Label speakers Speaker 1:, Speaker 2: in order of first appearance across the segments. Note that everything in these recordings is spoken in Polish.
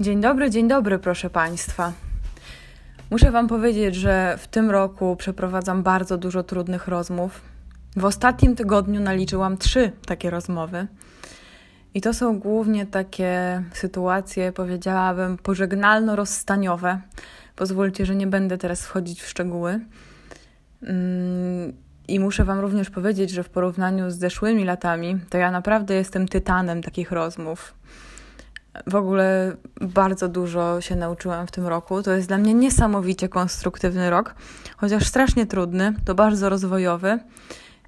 Speaker 1: Dzień dobry, dzień dobry, proszę Państwa. Muszę Wam powiedzieć, że w tym roku przeprowadzam bardzo dużo trudnych rozmów. W ostatnim tygodniu naliczyłam trzy takie rozmowy. I to są głównie takie sytuacje, powiedziałabym, pożegnalno-rozstaniowe. Pozwólcie, że nie będę teraz wchodzić w szczegóły. Mm, I muszę Wam również powiedzieć, że w porównaniu z zeszłymi latami, to ja naprawdę jestem tytanem takich rozmów. W ogóle bardzo dużo się nauczyłam w tym roku. To jest dla mnie niesamowicie konstruktywny rok, chociaż strasznie trudny, to bardzo rozwojowy.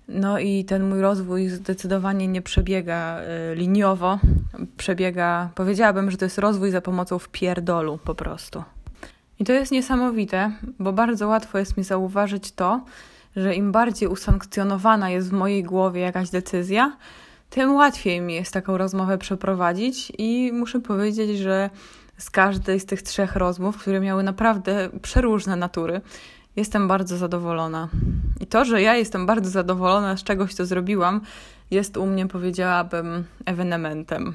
Speaker 1: No i ten mój rozwój zdecydowanie nie przebiega y, liniowo, przebiega, powiedziałabym, że to jest rozwój za pomocą wpierdolu po prostu. I to jest niesamowite, bo bardzo łatwo jest mi zauważyć to, że im bardziej usankcjonowana jest w mojej głowie jakaś decyzja, tym łatwiej mi jest taką rozmowę przeprowadzić i muszę powiedzieć, że z każdej z tych trzech rozmów, które miały naprawdę przeróżne natury, jestem bardzo zadowolona. I to, że ja jestem bardzo zadowolona z czegoś, co zrobiłam, jest u mnie, powiedziałabym, ewenementem.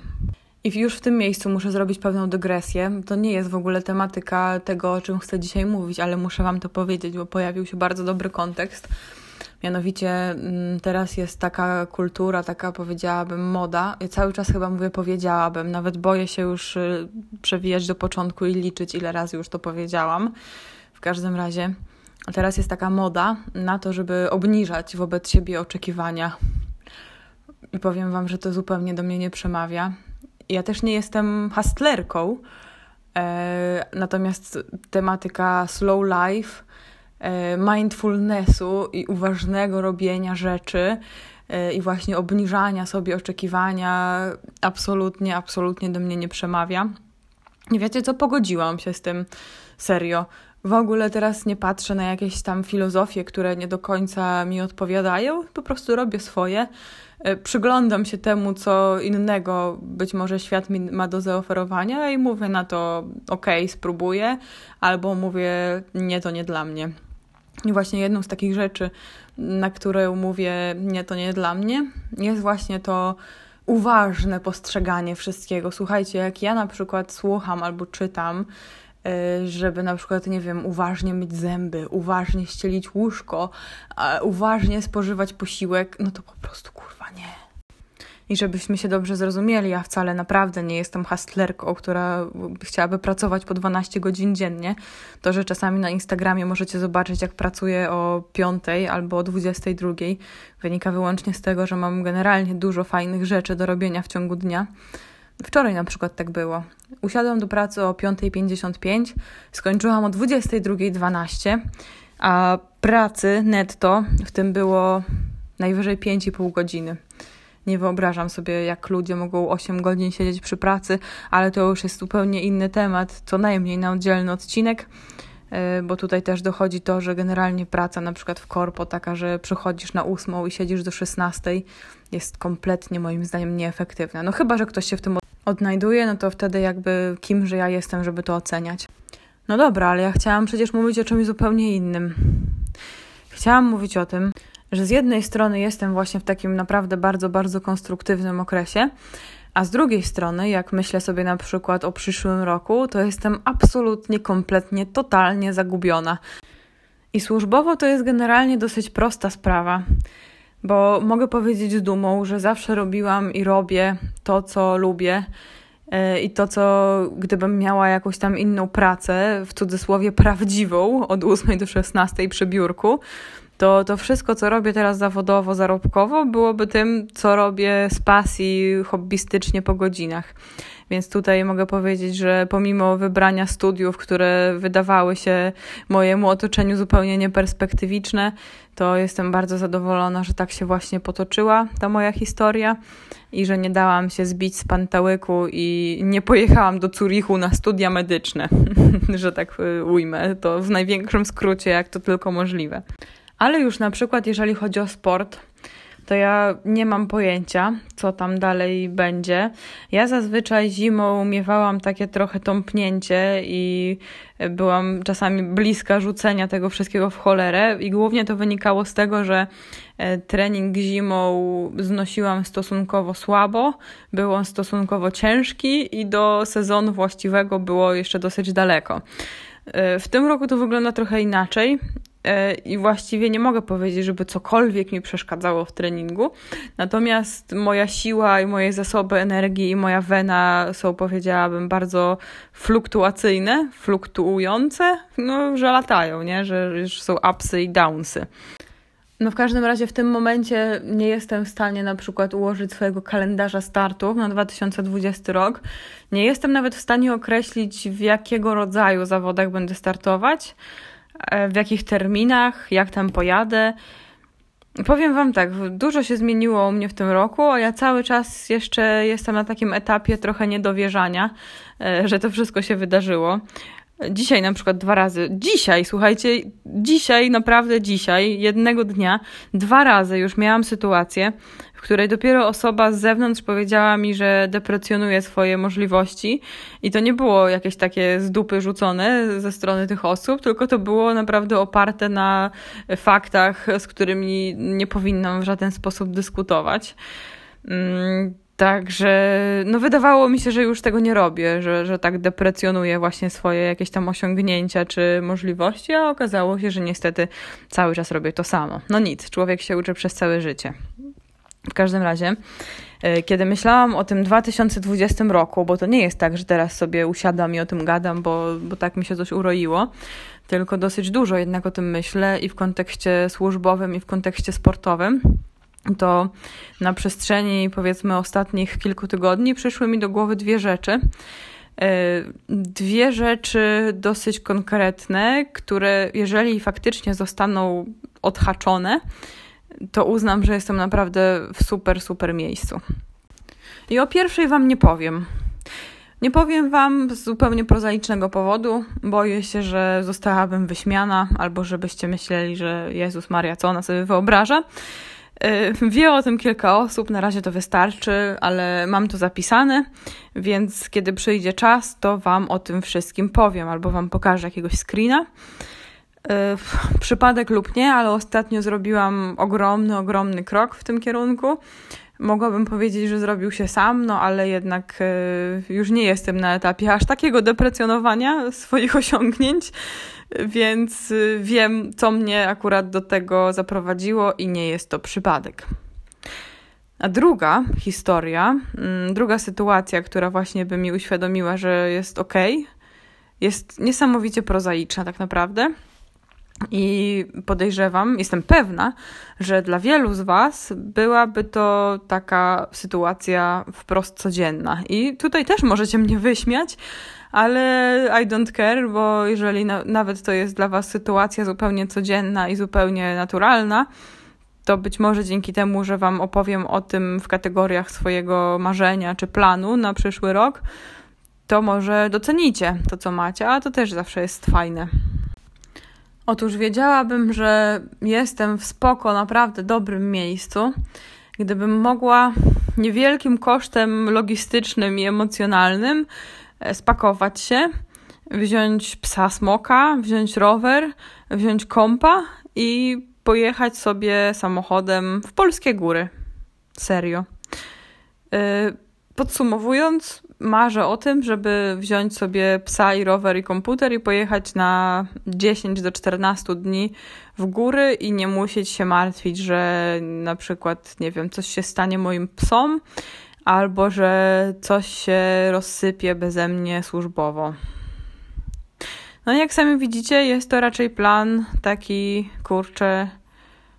Speaker 1: I już w tym miejscu muszę zrobić pewną dygresję. To nie jest w ogóle tematyka tego, o czym chcę dzisiaj mówić, ale muszę Wam to powiedzieć, bo pojawił się bardzo dobry kontekst. Mianowicie mm, teraz jest taka kultura, taka powiedziałabym moda. Ja cały czas chyba mówię powiedziałabym, nawet boję się już y, przewijać do początku i liczyć, ile razy już to powiedziałam. W każdym razie teraz jest taka moda na to, żeby obniżać wobec siebie oczekiwania. I powiem Wam, że to zupełnie do mnie nie przemawia. Ja też nie jestem hustlerką, e, natomiast tematyka slow life mindfulnessu i uważnego robienia rzeczy e, i właśnie obniżania sobie oczekiwania absolutnie, absolutnie do mnie nie przemawia. Nie wiecie co, pogodziłam się z tym serio. W ogóle teraz nie patrzę na jakieś tam filozofie, które nie do końca mi odpowiadają, po prostu robię swoje. E, przyglądam się temu, co innego być może świat mi ma do zaoferowania i mówię na to, ok, spróbuję, albo mówię, nie, to nie dla mnie. I właśnie jedną z takich rzeczy, na które mówię, nie, to nie dla mnie, jest właśnie to uważne postrzeganie wszystkiego. Słuchajcie, jak ja na przykład słucham albo czytam, y, żeby na przykład, nie wiem, uważnie myć zęby, uważnie ścielić łóżko, uważnie spożywać posiłek, no to po prostu kurwa nie. I żebyśmy się dobrze zrozumieli, ja wcale naprawdę nie jestem hustlerką, która chciałaby pracować po 12 godzin dziennie. To, że czasami na Instagramie możecie zobaczyć, jak pracuję o 5 albo o 22, wynika wyłącznie z tego, że mam generalnie dużo fajnych rzeczy do robienia w ciągu dnia. Wczoraj na przykład tak było. Usiadłam do pracy o 5.55, skończyłam o 22.12, a pracy netto w tym było najwyżej 5,5 godziny. Nie wyobrażam sobie, jak ludzie mogą 8 godzin siedzieć przy pracy, ale to już jest zupełnie inny temat, co najmniej na oddzielny odcinek, e, bo tutaj też dochodzi to, że generalnie praca na przykład w korpo, taka, że przychodzisz na 8 i siedzisz do 16, jest kompletnie moim zdaniem nieefektywna. No chyba, że ktoś się w tym odnajduje, no to wtedy jakby kimże ja jestem, żeby to oceniać. No dobra, ale ja chciałam przecież mówić o czymś zupełnie innym. Chciałam mówić o tym, że z jednej strony jestem właśnie w takim naprawdę bardzo, bardzo konstruktywnym okresie, a z drugiej strony, jak myślę sobie na przykład o przyszłym roku, to jestem absolutnie, kompletnie, totalnie zagubiona. I służbowo to jest generalnie dosyć prosta sprawa, bo mogę powiedzieć z dumą, że zawsze robiłam i robię to, co lubię. E, I to, co gdybym miała jakąś tam inną pracę, w cudzysłowie prawdziwą, od 8 do 16 przy biurku, to, to wszystko, co robię teraz zawodowo, zarobkowo, byłoby tym, co robię z pasji, hobbystycznie po godzinach. Więc tutaj mogę powiedzieć, że pomimo wybrania studiów, które wydawały się mojemu otoczeniu zupełnie nieperspektywiczne, to jestem bardzo zadowolona, że tak się właśnie potoczyła ta moja historia i że nie dałam się zbić z pantałyku i nie pojechałam do Zurichu na studia medyczne, że tak y, ujmę to w największym skrócie, jak to tylko możliwe. Ale już na przykład, jeżeli chodzi o sport, to ja nie mam pojęcia, co tam dalej będzie. Ja zazwyczaj zimą miewałam takie trochę tąpnięcie i byłam czasami bliska rzucenia tego wszystkiego w cholerę i głównie to wynikało z tego, że e, trening zimą znosiłam stosunkowo słabo, był on stosunkowo ciężki i do sezonu właściwego było jeszcze dosyć daleko. E, w tym roku to wygląda trochę inaczej. E, I właściwie nie mogę powiedzieć, żeby cokolwiek mi przeszkadzało w treningu. Natomiast moja siła i moje zasoby energii i moja wena są, powiedziałabym, bardzo fluktuacyjne, fluktuujące, no, że latają, nie? Że, że są upsy i downsy. No w każdym razie w tym momencie nie jestem w stanie na przykład ułożyć swojego kalendarza startów na 2020 rok. Nie jestem nawet w stanie określić, w jakiego rodzaju zawodach będę startować, w jakich terminach, jak tam pojadę. Powiem Wam tak, dużo się zmieniło u mnie w tym roku, a ja cały czas jeszcze jestem na takim etapie trochę niedowierzania, e, że to wszystko się wydarzyło. Dzisiaj na przykład dwa razy, dzisiaj, słuchajcie, dzisiaj, naprawdę dzisiaj, jednego dnia, dwa razy już miałam sytuację, w której dopiero osoba z zewnątrz powiedziała mi, że deprecjonuje swoje możliwości. I to nie było jakieś takie z dupy rzucone ze strony tych osób, tylko to było naprawdę oparte na faktach, z którymi nie powinnam w żaden sposób dyskutować. Także no wydawało mi się, że już tego nie robię, że, że tak deprecjonuję właśnie swoje jakieś tam osiągnięcia czy możliwości, a okazało się, że niestety cały czas robię to samo. No nic, człowiek się uczy przez całe życie. W każdym razie, e, kiedy myślałam o tym 2020 roku, bo to nie jest tak, że teraz sobie usiadam i o tym gadam, bo, bo tak mi się coś uroiło, tylko dosyć dużo jednak o tym myślę i w kontekście służbowym, i w kontekście sportowym to na przestrzeni powiedzmy ostatnich kilku tygodni przyszły mi do głowy dwie rzeczy. E, dwie rzeczy dosyć konkretne, które jeżeli faktycznie zostaną odhaczone, to uznam, że jestem naprawdę w super, super miejscu. I o pierwszej Wam nie powiem. Nie powiem Wam z zupełnie prozaicznego powodu. Boję się, że zostałabym wyśmiana, albo żebyście myśleli, że Jezus Maria, co ona sobie wyobraża. Y, wie o tym kilka osób, na razie to wystarczy, ale mam to zapisane, więc kiedy przyjdzie czas, to Wam o tym wszystkim powiem albo Wam pokażę jakiegoś screena. Y, przypadek lub nie, ale ostatnio zrobiłam ogromny, ogromny krok w tym kierunku. Mogłabym powiedzieć, że zrobił się sam, no ale jednak y, już nie jestem na etapie aż takiego deprecjonowania swoich osiągnięć, więc y, wiem, co mnie akurat do tego zaprowadziło i nie jest to przypadek. A druga historia, mm, druga sytuacja, która właśnie by mi uświadomiła, że jest ok, jest niesamowicie prozaiczna tak naprawdę. I podejrzewam, jestem pewna, że dla wielu z Was byłaby to taka sytuacja wprost codzienna. I tutaj też możecie mnie wyśmiać, ale I don't care, bo jeżeli na, nawet to jest dla Was sytuacja zupełnie codzienna i zupełnie naturalna, to być może dzięki temu, że Wam opowiem o tym w kategoriach swojego marzenia czy planu na przyszły rok, to może docenicie to, co macie, a to też zawsze jest fajne. Otóż wiedziałabym, że jestem w spoko, naprawdę dobrym miejscu, gdybym mogła niewielkim kosztem logistycznym i emocjonalnym E, spakować się, wziąć psa smoka, wziąć rower, wziąć kompa i pojechać sobie samochodem w polskie góry. Serio. E, podsumowując, marzę o tym, żeby wziąć sobie psa i rower i komputer i pojechać na 10 do 14 dni w góry i nie musieć się martwić, że na przykład, nie wiem, coś się stanie moim psom albo że coś się rozsypie beze mnie służbowo. No jak sami widzicie, jest to raczej plan taki, kurczę,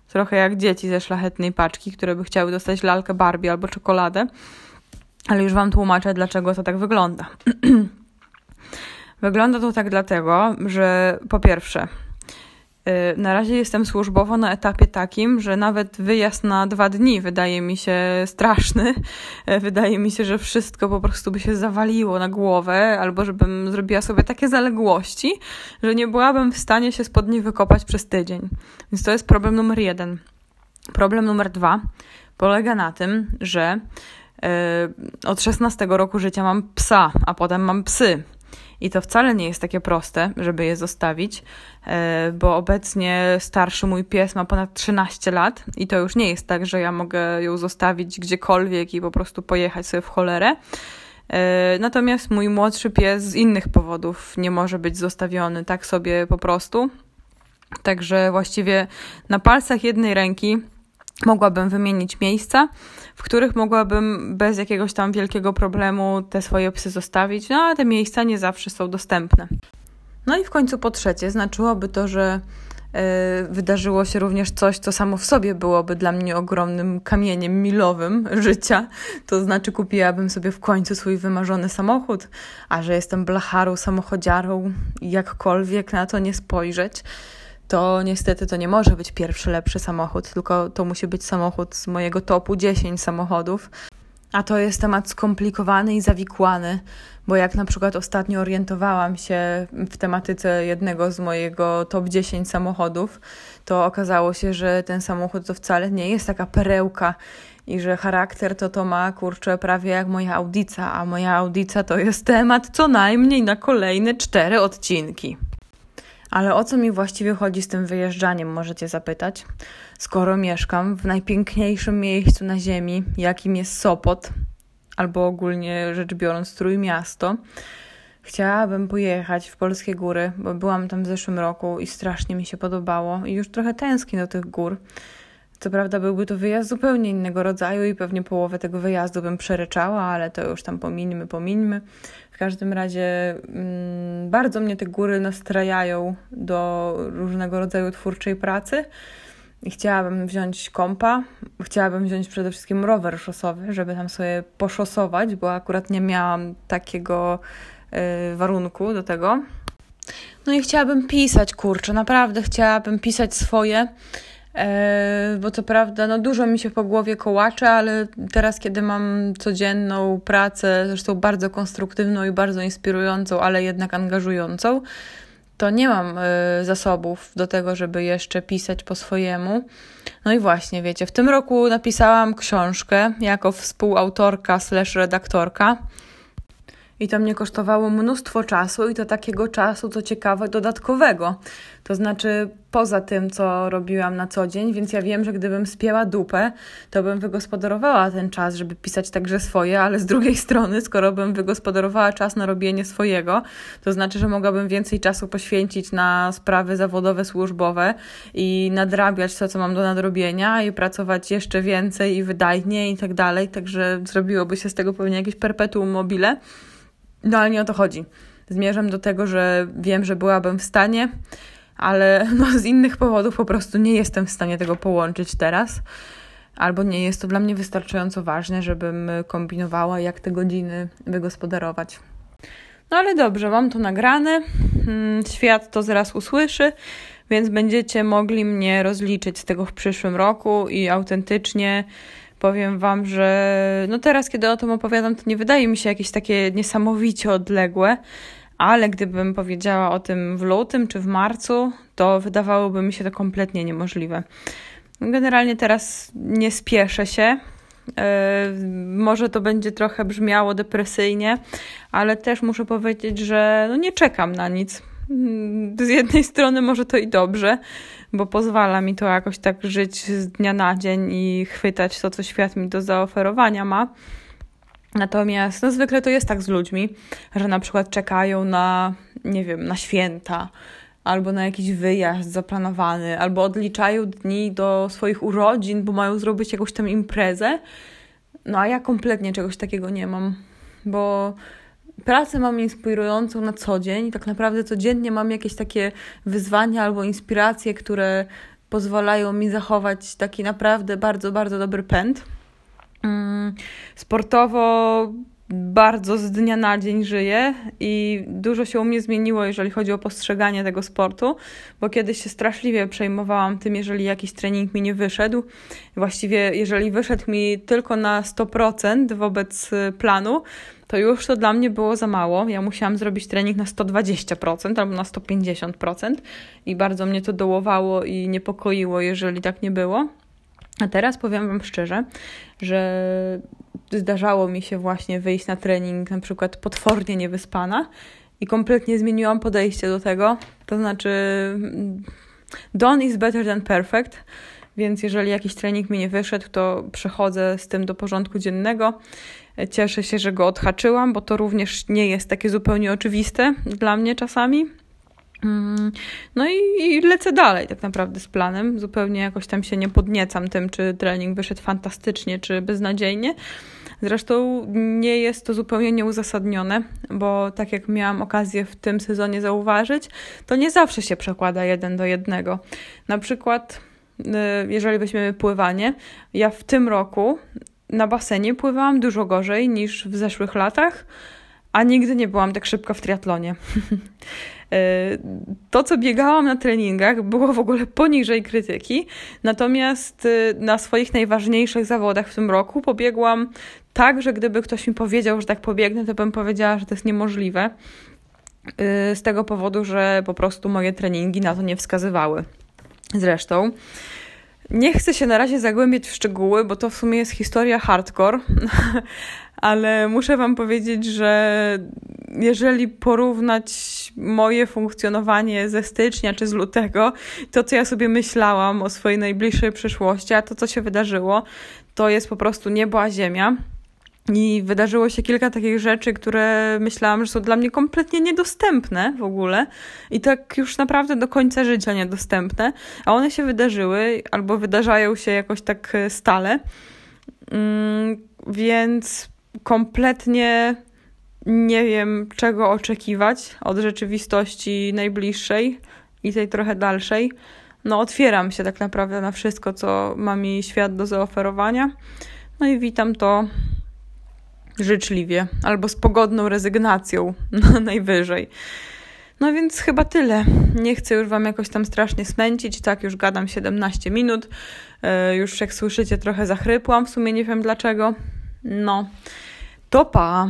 Speaker 1: trochę jak dzieci ze szlachetnej paczki, które by chciały dostać lalkę Barbie albo czekoladę. Ale już Wam tłumaczę, dlaczego to tak wygląda. wygląda to tak dlatego, że po pierwsze, Y, na razie jestem służbowo na etapie takim, że nawet wyjazd na dwa dni wydaje mi się straszny. Wydaje mi się, że wszystko po prostu by się zawaliło na głowę, albo żebym zrobiła sobie takie zaległości, że nie byłabym w stanie się spod nich wykopać przez tydzień. Więc to jest problem numer jeden. Problem numer dwa. polega na tym, że od 16 roku życia mam psa, a potem mam psy. I to wcale nie jest takie proste, żeby je zostawić, e, bo obecnie starszy mój pies ma ponad 13 lat i to już nie jest tak, że ja mogę ją zostawić gdziekolwiek i po prostu pojechać sobie w cholerę. E, natomiast mój młodszy pies z innych powodów nie może być zostawiony tak sobie po prostu. Także właściwie na palcach jednej ręki mogłabym wymienić miejsca, w których mogłabym bez jakiegoś tam wielkiego problemu te swoje psy zostawić, no ale te miejsca nie zawsze są dostępne. No i w końcu po trzecie, znaczyłoby to, że yy, wydarzyło się również coś, co samo w sobie byłoby dla mnie ogromnym kamieniem milowym życia. To znaczy, kupiłabym sobie w końcu swój wymarzony samochód, a że jestem blacharą, samochodziarą, jakkolwiek na to nie spojrzeć to niestety to nie może być pierwszy lepszy samochód, tylko to musi być samochód z mojego topu 10 samochodów. A to jest temat skomplikowany i zawikłany, bo jak na przykład ostatnio orientowałam się w tematyce jednego z mojego top 10 samochodów, to okazało się, że ten samochód to wcale nie jest taka perełka i że charakter to to ma, kurczę, prawie jak moja audica, a moja audica to jest temat co najmniej na kolejne cztery odcinki. Ale o co mi właściwie chodzi z tym wyjeżdżaniem, możecie zapytać? Skoro mieszkam w najpiękniejszym miejscu na ziemi, jakim jest Sopot, albo ogólnie rzecz biorąc Trójmiasto, chciałabym pojechać w Polskie Góry, bo byłam tam w zeszłym roku i strasznie mi się podobało i już trochę tęsknię do tych gór. Co prawda byłby to wyjazd zupełnie innego rodzaju i pewnie połowę tego wyjazdu bym przeryczała, ale to już tam pomińmy, pomińmy. Każdym razie mm, bardzo mnie te góry nastrajają do różnego rodzaju twórczej pracy. Chciałabym wziąć kompa, chciałabym wziąć przede wszystkim rower szosowy, żeby tam sobie poszosować, bo akurat nie miałam takiego y, warunku do tego. No i chciałabym pisać, kurczę, naprawdę chciałabym pisać swoje bo to prawda, no dużo mi się po głowie kołacze, ale teraz, kiedy mam codzienną pracę, zresztą bardzo konstruktywną i bardzo inspirującą, ale jednak angażującą, to nie mam e, zasobów do tego, żeby jeszcze pisać po swojemu. No i właśnie, wiecie, w tym roku napisałam książkę jako współautorka slash redaktorka. I to mnie kosztowało mnóstwo czasu i to takiego czasu, co ciekawe, dodatkowego. To znaczy poza tym, co robiłam na co dzień, więc ja wiem, że gdybym spięła dupę, to bym wygospodarowała ten czas, żeby pisać także swoje, ale z drugiej strony, skoro bym wygospodarowała czas na robienie swojego, to znaczy, że mogłabym więcej czasu poświęcić na sprawy zawodowe, służbowe i nadrabiać to, co mam do nadrobienia i pracować jeszcze więcej i wydajniej i tak dalej, także zrobiłoby się z tego pewnie jakieś perpetuum mobile. No ale nie o to chodzi. Zmierzam do tego, że wiem, że byłabym w stanie, ale no, z innych powodów po prostu nie jestem w stanie tego połączyć teraz. Albo nie jest to dla mnie wystarczająco ważne, żebym kombinowała, jak te godziny wygospodarować. No ale dobrze, mam to nagrane. Hmm, świat to zaraz usłyszy, więc będziecie mogli mnie rozliczyć z tego w przyszłym roku i autentycznie powiem Wam, że no teraz, kiedy o tym opowiadam, to nie wydaje mi się jakieś takie niesamowicie odległe, ale gdybym powiedziała o tym w lutym czy w marcu, to wydawałoby mi się to kompletnie niemożliwe. Generalnie teraz nie spieszę się. Yy, może to będzie trochę brzmiało depresyjnie, ale też muszę powiedzieć, że no nie czekam na nic. Z jednej strony może to i dobrze, bo pozwala mi to jakoś tak żyć z dnia na dzień i chwytać to, co świat mi do zaoferowania ma. Natomiast no, zwykle to jest tak z ludźmi, że na przykład czekają na, nie wiem, na święta, albo na jakiś wyjazd zaplanowany, albo odliczają dni do swoich urodzin, bo mają zrobić jakąś tam imprezę. No a ja kompletnie czegoś takiego nie mam, bo pracę mam inspirującą na co dzień. Tak naprawdę codziennie mam jakieś takie wyzwania albo inspiracje, które pozwalają mi zachować taki naprawdę bardzo, bardzo dobry pęd. Mm, sportowo bardzo z dnia na dzień żyję i dużo się u mnie zmieniło, jeżeli chodzi o postrzeganie tego sportu, bo kiedyś się straszliwie przejmowałam tym, jeżeli jakiś trening mi nie wyszedł. Właściwie, jeżeli wyszedł mi tylko na 100% wobec planu, to już to dla mnie było za mało. Ja musiałam zrobić trening na 120% albo na 150% i bardzo mnie to dołowało i niepokoiło, jeżeli tak nie było. A teraz powiem Wam szczerze, że zdarzało mi się właśnie wyjść na trening, na przykład potwornie niewyspana i kompletnie zmieniłam podejście do tego. To znaczy, done is better than perfect. Więc jeżeli jakiś trening mi nie wyszedł, to przechodzę z tym do porządku dziennego. Cieszę się, że go odhaczyłam, bo to również nie jest takie zupełnie oczywiste dla mnie czasami. Mm, no i, lecę dalej tak naprawdę z planem. Zupełnie jakoś tam się nie podniecam tym, czy trening wyszedł fantastycznie, czy beznadziejnie. Zresztą nie jest to zupełnie nieuzasadnione, bo tak jak miałam okazję w tym sezonie zauważyć, to nie zawsze się przekłada jeden do jednego. Na przykład, y, jeżeli weźmiemy pływanie, ja w tym roku na basenie pływałam dużo gorzej niż w zeszłych latach, a nigdy nie byłam tak szybko w triatlonie. E, to, co biegałam na treningach, było w ogóle poniżej krytyki, natomiast e, na swoich najważniejszych zawodach w tym roku pobiegłam tak, że gdyby ktoś mi powiedział, że tak pobiegnę, to bym powiedziała, że to jest niemożliwe. E, z tego powodu, że po prostu moje treningi na to nie wskazywały. Zresztą. Nie chcę się na razie zagłębiać w szczegóły, bo to w sumie jest historia hardcore, ale muszę Wam powiedzieć, że jeżeli porównać moje funkcjonowanie ze stycznia czy z lutego, to co ja sobie myślałam o swojej najbliższej przyszłości, a to co się wydarzyło, to jest po prostu niebo a ziemia. I wydarzyło się kilka takich rzeczy, które myślałam, że są dla mnie kompletnie niedostępne w ogóle i tak już naprawdę do końca życia niedostępne, a one się wydarzyły albo wydarzają się jakoś tak stale. Mm, więc kompletnie nie wiem, czego oczekiwać od rzeczywistości najbliższej i tej trochę dalszej. No, otwieram się tak naprawdę na wszystko, co ma mi świat do zaoferowania. No i witam to życzliwie albo z pogodną rezygnacją najwyżej. No więc chyba tyle. Nie chcę już Wam jakoś tam strasznie smęcić. Tak, już gadam 17 minut. E, już jak słyszycie, trochę zachrypłam. W sumie nie wiem dlaczego. No, to pa.